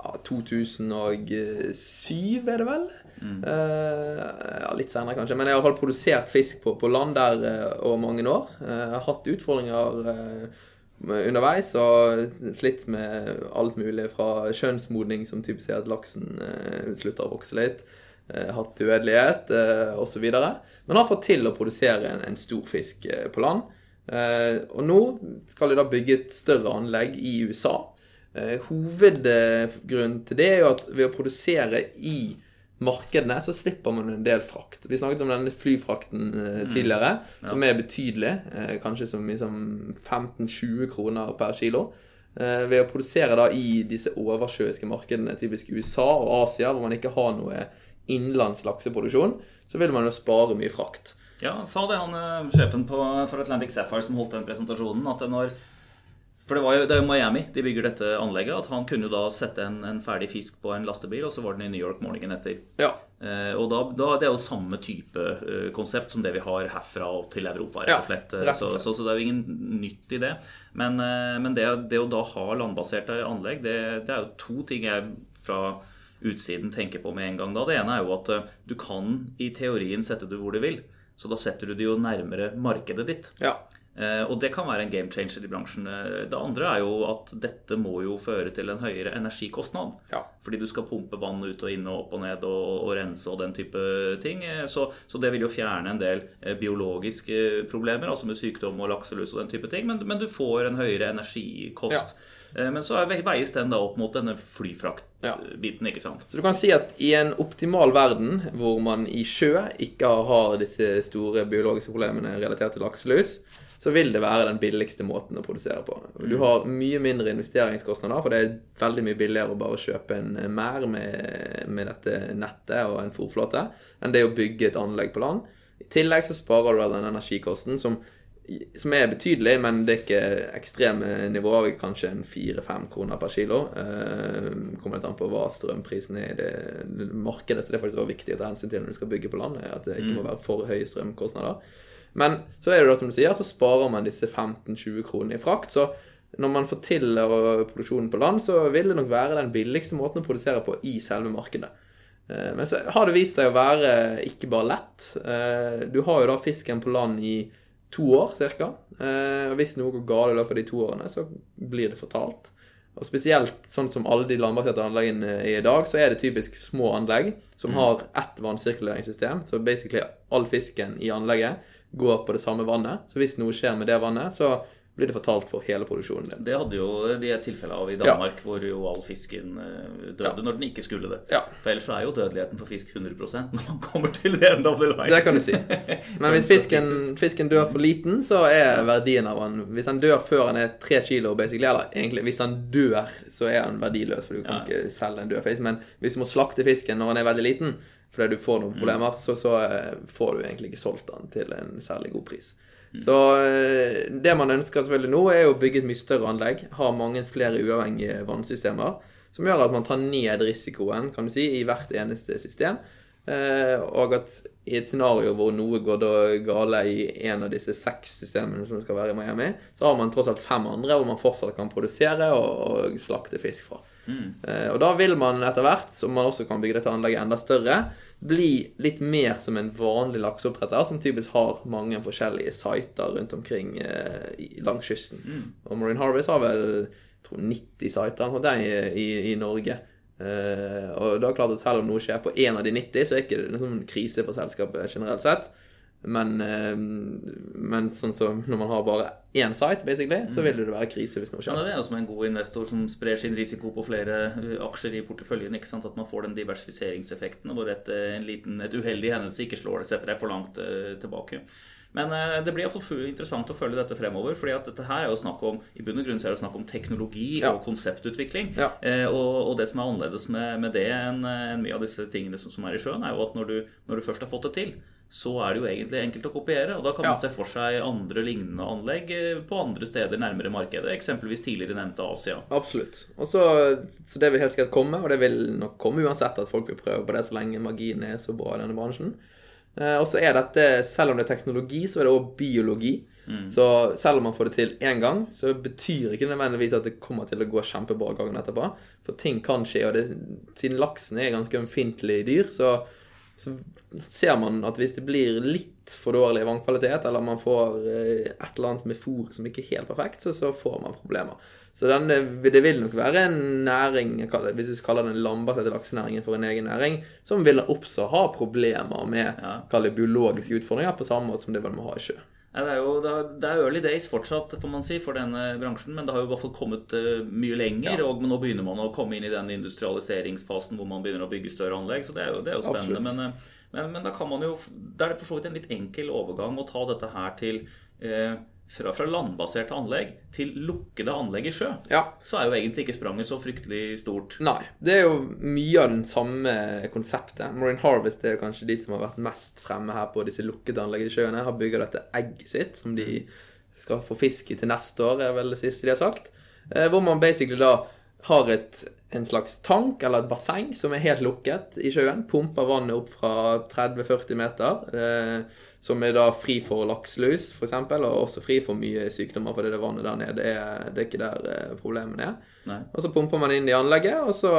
ja, 2007, er det vel? Mm. Uh, ja, litt senere, kanskje. Men jeg har iallfall produsert fisk på, på land der uh, over mange år. Uh, har hatt utfordringer underveis og slitt med alt mulig fra kjønnsmodning, som typisk er at laksen slutter å vokse litt, hatt dødelighet uh, osv. Men har fått til å produsere en, en stor fisk på land. Og nå skal de da bygge et større anlegg i USA. Eh, hovedgrunnen til det er jo at ved å produsere i markedene, så slipper man en del frakt. Vi snakket om denne flyfrakten eh, tidligere, som er betydelig. Eh, kanskje så mye som 15-20 kroner per kilo. Ved å produsere da i disse oversjøiske markedene, typisk USA og Asia, hvor man ikke har noe innenlands lakseproduksjon, så vil man jo spare mye frakt. Ja, sa det, han sjefen på, for Atlantic Sapphire som holdt den presentasjonen, at når For det, var jo, det er jo Miami de bygger dette anlegget. At han kunne jo da sette en, en ferdig fisk på en lastebil, og så var den i New York morgenen etter. Ja. Eh, og da, da, Det er jo samme type eh, konsept som det vi har herfra og til Europa. rett og slett. Ja, rett og slett. så, så det er jo ingen nytt i det. Men, eh, men det, det å da ha landbaserte anlegg, det, det er jo to ting jeg fra utsiden tenker på med en gang. da. Det ene er jo at eh, du kan i teorien sette det hvor du vil. Så da setter du det jo nærmere markedet ditt. ja. Eh, Og det kan være en game changer i bransjen. Eh, Det andre er jo at dette må jo føre til en høyere energikostnad. Ja. Fordi du skal pumpe vann ut og inn og opp og ned og, og rense og den type ting. Eh, Så, så det vil jo fjerne en del biologiske problemer, altså med sykdom og lakselus og den type ting. Men, men du får en høyere energikost. Ja. Men så veies den da opp mot denne flyfraktbiten, ikke sant. Så du kan si at i en optimal verden hvor man i sjø ikke har disse store biologiske problemene relatert til lakselus, så vil det være den billigste måten å produsere på. Du har mye mindre investeringskostnader, for det er veldig mye billigere å bare kjøpe en mer med, med dette nettet og en fòrflåte, enn det å bygge et anlegg på land. I tillegg så sparer du deg den energikosten som som er betydelig, men det er ikke ekstreme nivåer. Kanskje en fire-fem kroner per kilo. Eh, kommer litt an på hva strømprisen er i det markedet. Så det er faktisk også viktig å ta hensyn til når du skal bygge på land. At det ikke må være for høye strømkostnader. Men så er det da som du sier, så sparer man disse 15-20 kronene i frakt. Så når man får til produksjonen på land, så vil det nok være den billigste måten å produsere på i selve markedet. Eh, Men så har det vist seg å være ikke bare lett. Eh, Du har jo da fisken på land i to år ca. Og hvis noe går galt i løpet av de to årene, så blir det fortalt. Og spesielt sånn som alle de landbaserte anleggene er i dag, så er det typisk små anlegg som har ett vannsirkuleringssystem. Så basically all fisken i anlegget går på det samme vannet. Så hvis noe skjer med det vannet, så blir det fortalt for hele produksjonen din. Det hadde jo de tilfellene av i Danmark, hvor jo all fisken døde døde når den ikke skulle det. Ja. For ellers er jo dødeligheten for fisk 100 når man kommer til the end of the line. Det kan du si. Men hvis fisken, fisken dør for liten, så er verdien av den Hvis den dør før han er tre kilo, basically, eller egentlig hvis han dør, så er han verdiløs, for du kan Ja. ikke selge en død fisk. Men hvis du må slakte fisken når han er veldig liten, fordi du får noen problemer, så, så eh, får du egentlig ikke solgt den til en særlig god pris. Så eh, det man ønsker selvfølgelig nå, er å bygge et mye større anlegg. Ha mange flere uavhengige vannsystemer. Som gjør at man tar ned risikoen kan du si, i hvert eneste system. Eh, og at i et scenario hvor noe går da gale i en av disse seks systemene som skal være i Miami, så har man tross alt fem andre hvor man fortsatt kan produsere og, og slakte fisk fra. Mm. og da vil man etter hvert, som man også kan bygge dette anlegget enda større, bli litt mer som en vanlig lakseoppdretter, som typisk har mange forskjellige siter rundt omkring eh, langs kysten. Og Marine Harvest har vel jeg tror 90 sider eller noe sånt i, i, i Norge. Eh, og da klart at selv om noe skjer på én av de 90, så er ikke det ikke en krise for selskapet generelt sett. Men, uh, men sånn som når man har bare én site, basically, så vil det være krise hvis noe skjer. skjer. det er jo som en god investor som sprer sin risiko på flere uh, aksjer i porteføljen. ikke sant? At man får den diversifiseringseffekten hvor et, uh, en liten, et uheldig hendelse ikke slår det, setter deg for langt uh, tilbake. Men uh, det blir iallfall interessant å følge dette fremover. fordi at dette her er jo snakk om i bunn og grunn så er det snakk om teknologi Ja. og konseptutvikling. Ja. Eh, og, og det som er annerledes med, med det enn en mye av disse tingene som, som er i sjøen, er jo at når du, når du først har fått det til, så er det jo egentlig enkelt å kopiere. Og da kan man Ja. se for seg andre lignende anlegg eh, på andre steder nærmere markedet. Eksempelvis tidligere nevnte Asia. Absolutt. Og så, så det vil helt sikkert komme, og det vil nok komme uansett at folk vil prøve på det så lenge magien er så bra i denne bransjen. Eh, og så er dette, selv om det er teknologi, så er det òg biologi. Så selv om man får det til én gang, så betyr ikke nødvendigvis at det kommer til å gå kjempebra gangen etterpå. For ting kan skje, og det, siden laksen er ganske ømfintlig dyr, så, så ser man at hvis det blir litt litt for dårlig vannkvalitet, eller man får eh, et eller annet med fôret som ikke er helt perfekt, så, så får man problemer. Så den, eh, det vil nok være en næring, hvis vi kaller den landbaserte laksenæringen for en egen næring, som vil også ha problemer med Ja. biologiske utfordringer, på samme måte som det vel må ha i sjø. Det, er jo, det, er, early days fortsatt, får man si, for denne bransjen. Men det har jo i hvert fall kommet eh, mye lenger. Og nå begynner man å komme inn i den industrialiseringsfasen hvor man begynner å bygge større anlegg. Så det er jo, det er jo spennende. Absolutt. Men, men, men da kan man jo Da er det for så vidt en litt enkel overgang å ta dette her til eh, fra, fra landbaserte anlegg til lukkede anlegg i sjø. Ja, Så er jo egentlig ikke spranget så fryktelig stort. Nei. Det er jo mye av den samme konseptet. Marine Harvest er kanskje de som har vært mest fremme her på disse lukkede anleggene i sjøene. Har bygga dette egget sitt, som de skal få fisk i til neste år, er vel det siste de har sagt. Eh, hvor man basically da har et, en slags tank eller et basseng som er helt lukket i sjøen. Pumper vannet opp fra 30-40 meter. Eh, som er da fri for lakselus, f.eks., og også fri for mye sykdommer, fordi det vannet der nede det er, det er ikke der eh, problemene er. Nei. Og så pumper man inn i anlegget, og så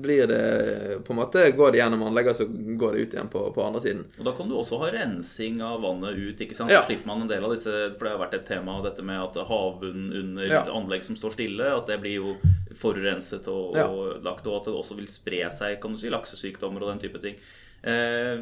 blir det på en måte Går det gjennom anlegget, og så går det ut igjen på, på andre siden. Og Da kan du også ha rensing av vannet ut. ikke sant? Så Ja. slipper man en del av disse, For det har vært et tema dette med at havbunnen under Ja. anlegg som står stille, at det blir jo forurenset og, Ja. lagt, og at det også vil spre seg kan du si, laksesykdommer og den type ting. Eh,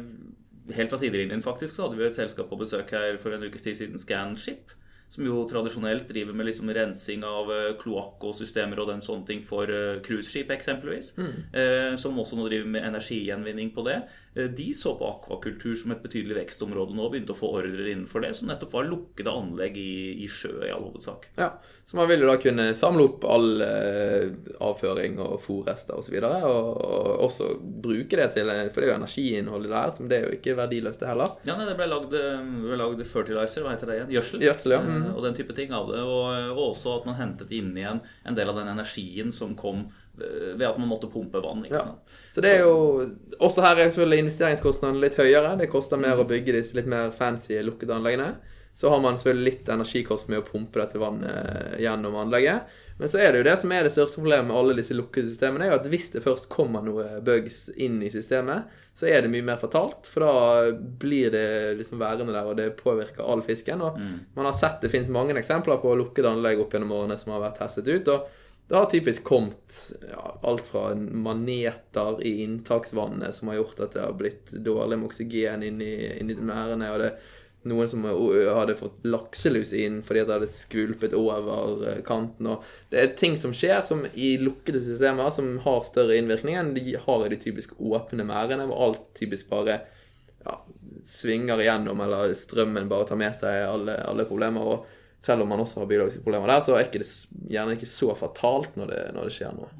helt fra sidelinjen faktisk så hadde vi et selskap på besøk her for en ukes tid siden, Scanship. Som jo tradisjonelt driver med liksom rensing av eh, kloakk og systemer og den sånne ting for eh, cruiseskip eksempelvis. Eh, som også nå driver med energigjenvinning på det. Eh, de så på akvakultur som et betydelig vekstområde nå og begynte å få ordrer innenfor det, som nettopp var lukkede anlegg i, i sjø i all hovedsak. Ja, Så man vil jo da kunne samle opp all eh, avføring og fòrrester osv. Og, så videre, og, og også bruke det til For det er jo energiinnholdet der, som det er jo ikke verdiløst det heller. Ja, nei, Det ble lagd, eh, ble lagd fertilizer, hva heter det igjen? Gjødsel. Gjødsel, ja. Eh, Mm. Og den type ting av det. Og, og også at man hentet inn igjen en del av den energien som kom eh, ved at man måtte pumpe vann. ikke Ja. sant? Så det er jo Også her er selvfølgelig investeringskostnadene litt høyere. Det koster mer å bygge disse litt mer fancy lukkede anleggene. Så har man selvfølgelig litt energikost med å pumpe dette vannet gjennom anlegget. Men så er det jo det som er det største problemet med alle disse lukkede systemene, er jo at hvis det først kommer noe bugs inn i systemet, så er det mye mer fatalt. For da blir det liksom værende der, og det påvirker all fisken. Og man har sett det finnes mange eksempler på lukkede anlegg opp gjennom årene som har vært testet ut. og det har typisk kommet ja, alt fra maneter i inntaksvannet som har gjort at det har blitt dårlig med oksygen inni, inni merdene. Og det noen som hadde fått lakselus inn fordi at det hadde skvulpet over eh, kanten. Og det er ting som skjer som i lukkede systemer som har større innvirkning enn de har i de typisk åpne merdene, hvor alt typisk bare ja, svinger igjennom, eller strømmen bare tar med seg alle, alle problemer. og selv om man også har biologiske problemer der, så er det gjerne ikke så fatalt når det, når det skjer noe.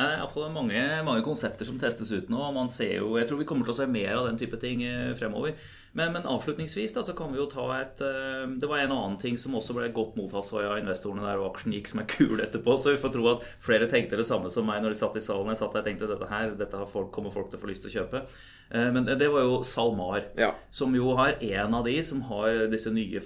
Det er iallfall mange, mange konsepter som testes ut nå. og man ser jo, Jeg tror vi kommer til å se mer av den type ting eh, fremover. Men, men avslutningsvis da, så kan vi jo ta et eh, Det var en annen ting som også ble godt mottatt så ja, investorene der, og aksjen gikk som en kul etterpå. Så vi får tro at flere tenkte det samme som meg når de satt i salen. Jeg satt der og tenkte dette her, dette har folk, kommer folk til å få lyst til å kjøpe. Eh, Men det var jo SalMar. Ja. Som jo har en av de som har disse nye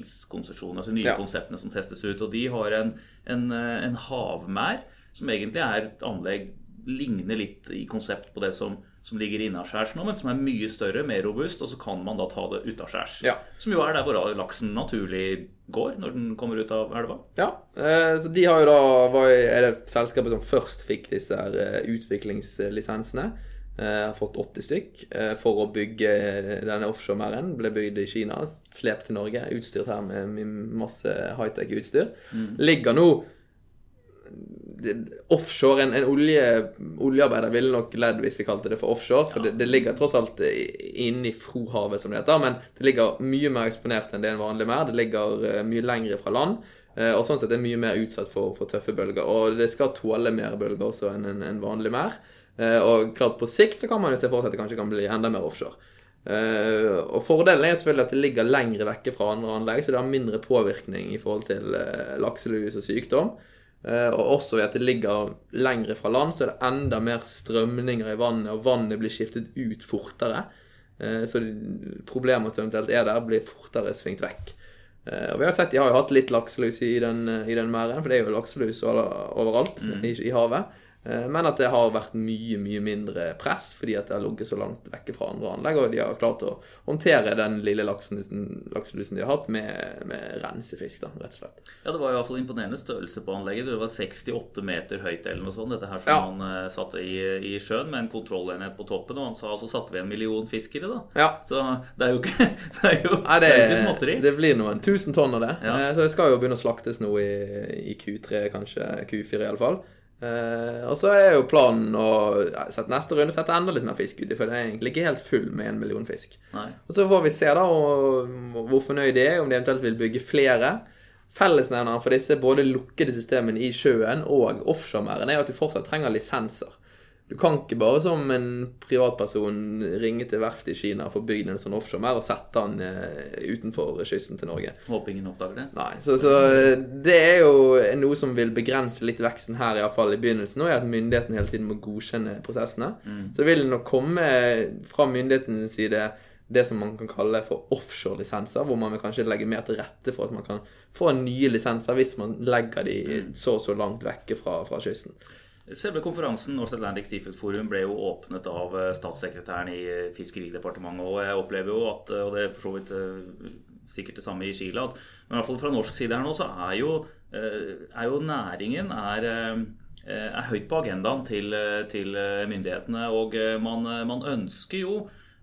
forskningskonsesjonene, altså nye Ja. konseptene som testes ut. Og de har en, en, en havmær, som egentlig er et anlegg ligner litt i konsept på det som, som ligger innaskjærs nå, men som er mye større, mer robust, og så kan man da ta det utaskjærs. Ja. Som jo er der hvor laksen naturlig går når den kommer ut av elva. Ja, eh, så de har jo da var, Er det selskapet som først fikk disse her eh, utviklingslisensene? Eh, har fått 80 stykk eh, for å bygge denne offshore-merden. Ble bygd i Kina, slept til Norge, utstyrt her med, masse high-tech-utstyr. Ligger nå offshore En, en olje, oljearbeider ville nok ledd hvis vi kalte det for offshore. For det, det ligger tross alt inne i Frohavet, som det heter. Men det ligger mye mer eksponert enn det en vanlig mer. Det ligger eh, mye lengre fra land. eh, Og sånn sett er det mye mer utsatt for, for tøffe bølger. Og det skal tåle mer bølger også enn en, en vanlig mer. Eh, Og klart på sikt så kan man jo se for seg at det kanskje kan bli enda mer offshore. Uh, og Fordelen er jo selvfølgelig at det ligger lengre vekke fra andre anlegg, så det har mindre påvirkning i forhold til uh, lakselus og sykdom. Eh, og også ved at det ligger lengre fra land, så er det enda mer strømninger i vannet, og vannet blir skiftet ut fortere. Eh, så problemer som eventuelt er der, blir fortere svingt vekk. Eh, og vi har sett De har jo hatt litt lakselus i den, i den merden, for det er jo lakselus overalt overalt i, i havet. Eh, Men at det har vært mye mye mindre press fordi at det har ligget så langt vekke fra andre anlegg. Og de har klart å håndtere den lille lakselusen, lakselusen de har hatt, med, med rensefisk, da, rett og slett. Ja, Det var i hvert fall imponerende størrelse på anlegget. Det var 68 meter høyt eller noe sånt. Dette her som Ja. han uh, satte i, i sjøen med en kontrollenhet på toppen. Og han sa så satte vi en million fiskere, da. Ja. Så det er jo ikke, det er jo, Nei, det det, er ikke småtteri. det blir noen tusen tonn av det. Ja. Eh, Så det skal jo begynne å slaktes nå i, i Q3, kanskje Q4 iallfall. Eh, og så er jo planen å sette neste runde sette enda litt mer fisk uti, for den er egentlig ikke helt full med en million fisk. Nei. Og så får vi se da og, hvor fornøyd de er, om de eventuelt vil bygge flere. Fellesnevneren for disse både lukkede systemene i sjøen og offshoremerdene er at du fortsatt trenger lisenser. Du kan ikke bare som en privatperson ringe til verftet i Kina og få bygd en sånn offshoremerd og sette den eh, utenfor kysten til Norge. Håper ingen oppdager det. Nei, så, så det er jo noe som vil begrense litt veksten her, iallfall i begynnelsen. Og er at myndighetene hele tiden må godkjenne prosessene. Så vil det nok komme fra myndighetenes side det som man kan kalle for offshore-lisenser, hvor man vil kanskje legge mer til rette for at man kan få nye lisenser hvis man legger de så og så langt vekke fra, fra kysten. Selve konferansen North Atlantic Seafood Forum ble jo åpnet av eh, statssekretæren i eh, Fiskeridepartementet. Og jeg opplever jo at, eh, og det er for så vidt sikkert det samme i Chile, at men i hvert fall fra norsk side her nå, så er jo, er jo næringen er, er høyt på agendaen til, til myndighetene. Og man, man ønsker jo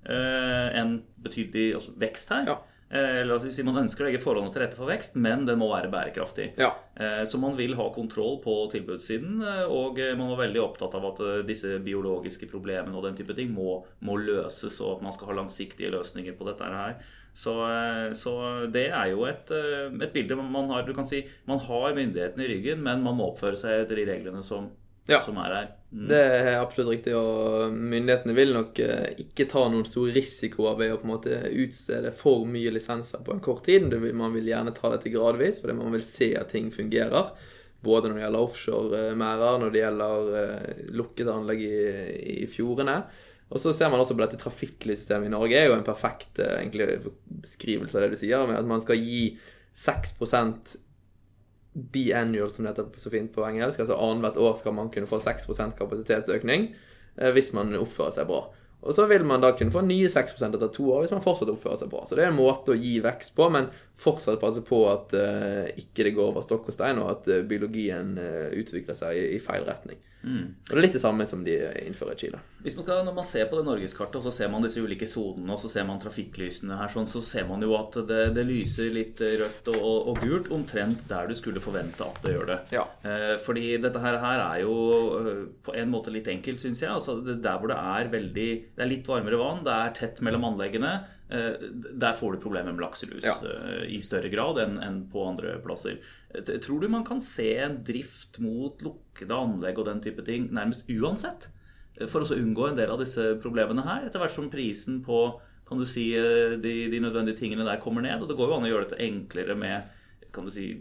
en betydelig altså, vekst her. Ja. Eh, La oss si Man ønsker å legge forholdene til rette for vekst, men den må være bærekraftig. Ja. Eh, Så man vil ha kontroll på tilbudssiden, eh, og eh, man var veldig opptatt av at eh, disse biologiske problemene og den type ting må, må løses, og at man skal ha langsiktige løsninger på dette her. Så, eh, så det er jo et, eh, et bilde man har Du kan si man har myndighetene i ryggen, men man må oppføre seg etter de reglene som, Ja. som er her. Mm. Det er absolutt riktig, og myndighetene vil nok eh, ikke ta noen store risikoer ved å på en måte utstede for mye lisenser på en kort tid. Man vil gjerne ta dette gradvis, fordi man vil se at ting fungerer. Både når det gjelder offshore-merder, når det gjelder eh, lukkede anlegg i, i fjordene. Og så ser man også på dette trafikklyssystemet i Norge. er jo en perfekt eh, egentlig, beskrivelse av det du sier, med at man skal gi 6 biannual, som det heter så fint på engelsk. Altså annethvert år skal man kunne få 6 kapasitetsøkning eh, hvis man oppfører seg bra. Og så vil man da kunne få nye 6% etter to år hvis man fortsatt oppfører seg bra. Så det er en måte å gi vekst på, men fortsatt passe på at eh, ikke det går over stokk og stein, og at eh, biologien utvikler seg i, i feil retning. Og det er litt det samme som de innfører i Chile. Hvis man skal, Når man ser på det norgeskartet, og så ser man disse ulike sonene, og så ser man trafikklysene her, sånn, så ser man jo at det, det lyser litt rødt og, og gult omtrent der du skulle forvente at det gjør det. Ja. Eh, fordi dette her, her er jo eh, på en måte litt enkelt, syns jeg. Altså, det, der hvor det er veldig Det er litt varmere vann, det er tett mellom anleggene. eh, Der får du problemer med lakselus Ja. eh, i større grad enn enn på andre plasser. Tror du man kan se en drift mot lukkede anlegg og den type ting nærmest uansett? For å unngå en del av disse problemene her, etter hvert som prisen på kan du si, eh, de, de nødvendige tingene der kommer ned. Og det går jo an å gjøre dette enklere med kan du si,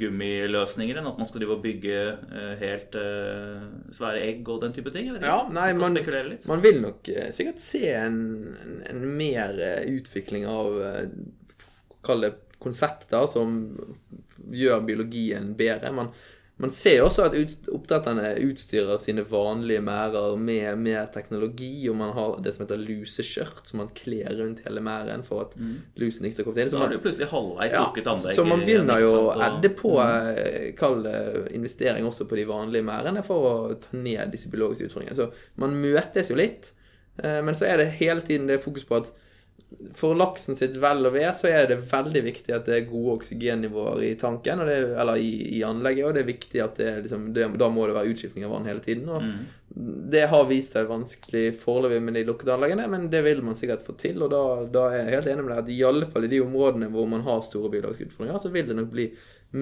gummiløsninger enn at man skal drive og bygge eh, helt uh, svære egg og den type ting. Jeg vet ikke. Ja, nei, man, man vil nok sikkert se en, en, en mer utvikling av Kall det konsepter som gjør biologien bedre. Man, man ser også at ut, oppdretterne utstyrer sine vanlige merder med mer teknologi, og man har det som heter luseskjørt, som man kler rundt hele merden for at lusen ikke skal komme inn. Så Så er man, det plutselig halvveis ja, anlegg. så man begynner jo å edde på mm. det investering også på de vanlige merdene for å ta ned disse biologiske utfordringene. Så man møtes jo litt, eh, men så er det hele tiden det fokus på at for laksen sitt vel og ve så er det veldig viktig at det er gode oksygennivåer i tanken, det, eller i, i anlegget, og det er viktig at det, liksom, det, da må det være utskiftning av vann hele tiden. og Det har vist seg vanskelig foreløpig med de lukkede anleggene, men det vil man sikkert få til. og Da, da er jeg helt enig med deg at i alle fall i de områdene hvor man har store biologiske utfordringer, så vil det nok bli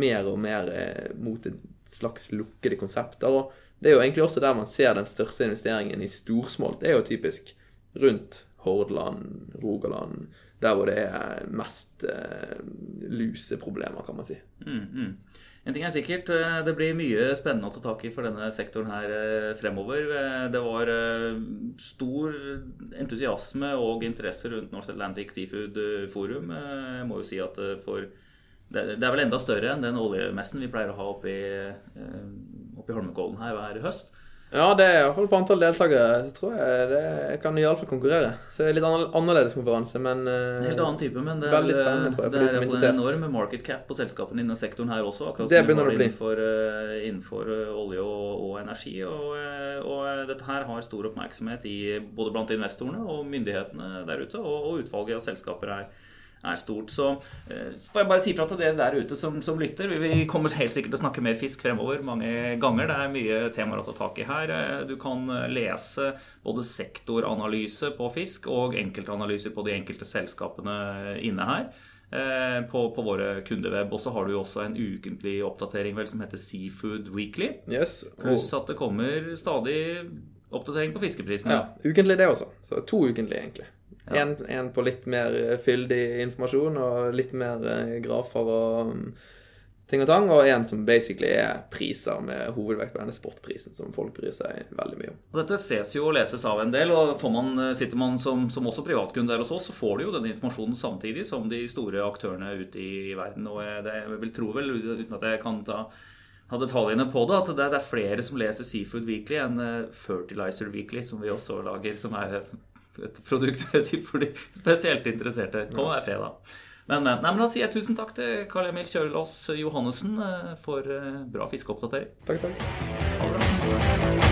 mer og mer eh, mot et slags lukkede konsepter. og Det er jo egentlig også der man ser den største investeringen i storsmolt. Det er jo typisk rundt Hordaland, Rogaland, der hvor det er mest eh, luseproblemer, kan man si. Mm, mm. En ting er sikkert, eh, det blir mye spennende å ta tak i for denne sektoren her eh, fremover. Eh, Det var stor entusiasme og interesse rundt North Atlantic Seafood Forum. Jeg må jo si at for det er vel enda større enn den oljemessen vi pleier å ha oppe i, oppe i Holmenkollen her hver høst. Ja, det er iallfall på antall deltakere. Så tror jeg det kan iallfall konkurrere. Så det er litt annerledes konferanse, men En helt annen type, men det er, veldig spennende, tror jeg, for det de som er er iallfall en enorm market cap på selskapene innen sektoren her også. Akkurat Det begynner det å bli. innenfor, eh, innenfor eh, olje og, og energi. Og, eh, og eh, dette her har stor oppmerksomhet i, både blant investorene og myndighetene der ute. Og, og utvalget av selskaper er, er stort. Så eh, får jeg bare si fra til dere der ute som, som lytter. Vi- kommer helt sikkert til å snakke mer fisk fremover mange ganger. Det er mye temaer å ta tak i her. Eh, Du kan eh, lese både sektoranalyse på fisk og enkeltanalyser på de enkelte selskapene inne her. På, på våre kundeweb. Og så har du jo også en ukentlig oppdatering vel, som heter Seafood Weekly. Yes. Pluss at det kommer stadig oppdatering på fiskeprisene. ja, ukentlig det også. Så to ukentlig, egentlig. En, en på litt mer eh, fyldig informasjon og litt mer eh, grafer og mm, ting og tang, og en som basically er priser med hovedvekt på denne sportprisen, som folk bryr seg veldig mye om. Og Dette ses jo og leses av en del, og får man, sitter man som, som også privatkunde der hos oss, så får du jo denne informasjonen samtidig som de store aktørene ute i verden. Og jeg, det, jeg vil tro vel, uten at jeg kan ta ha detaljene på det, at det, det er flere som leser Seafood Weekly enn eh, Fertilizer Weekly, som vi også lager, som er et produkt for de spesielt interesserte. Kommer hver fredag. Men, men, nei, men da sier jeg tusen takk til Karl Emil Kjølås Johannessen eh, for eh, bra fiskeoppdatering. Takk, takk.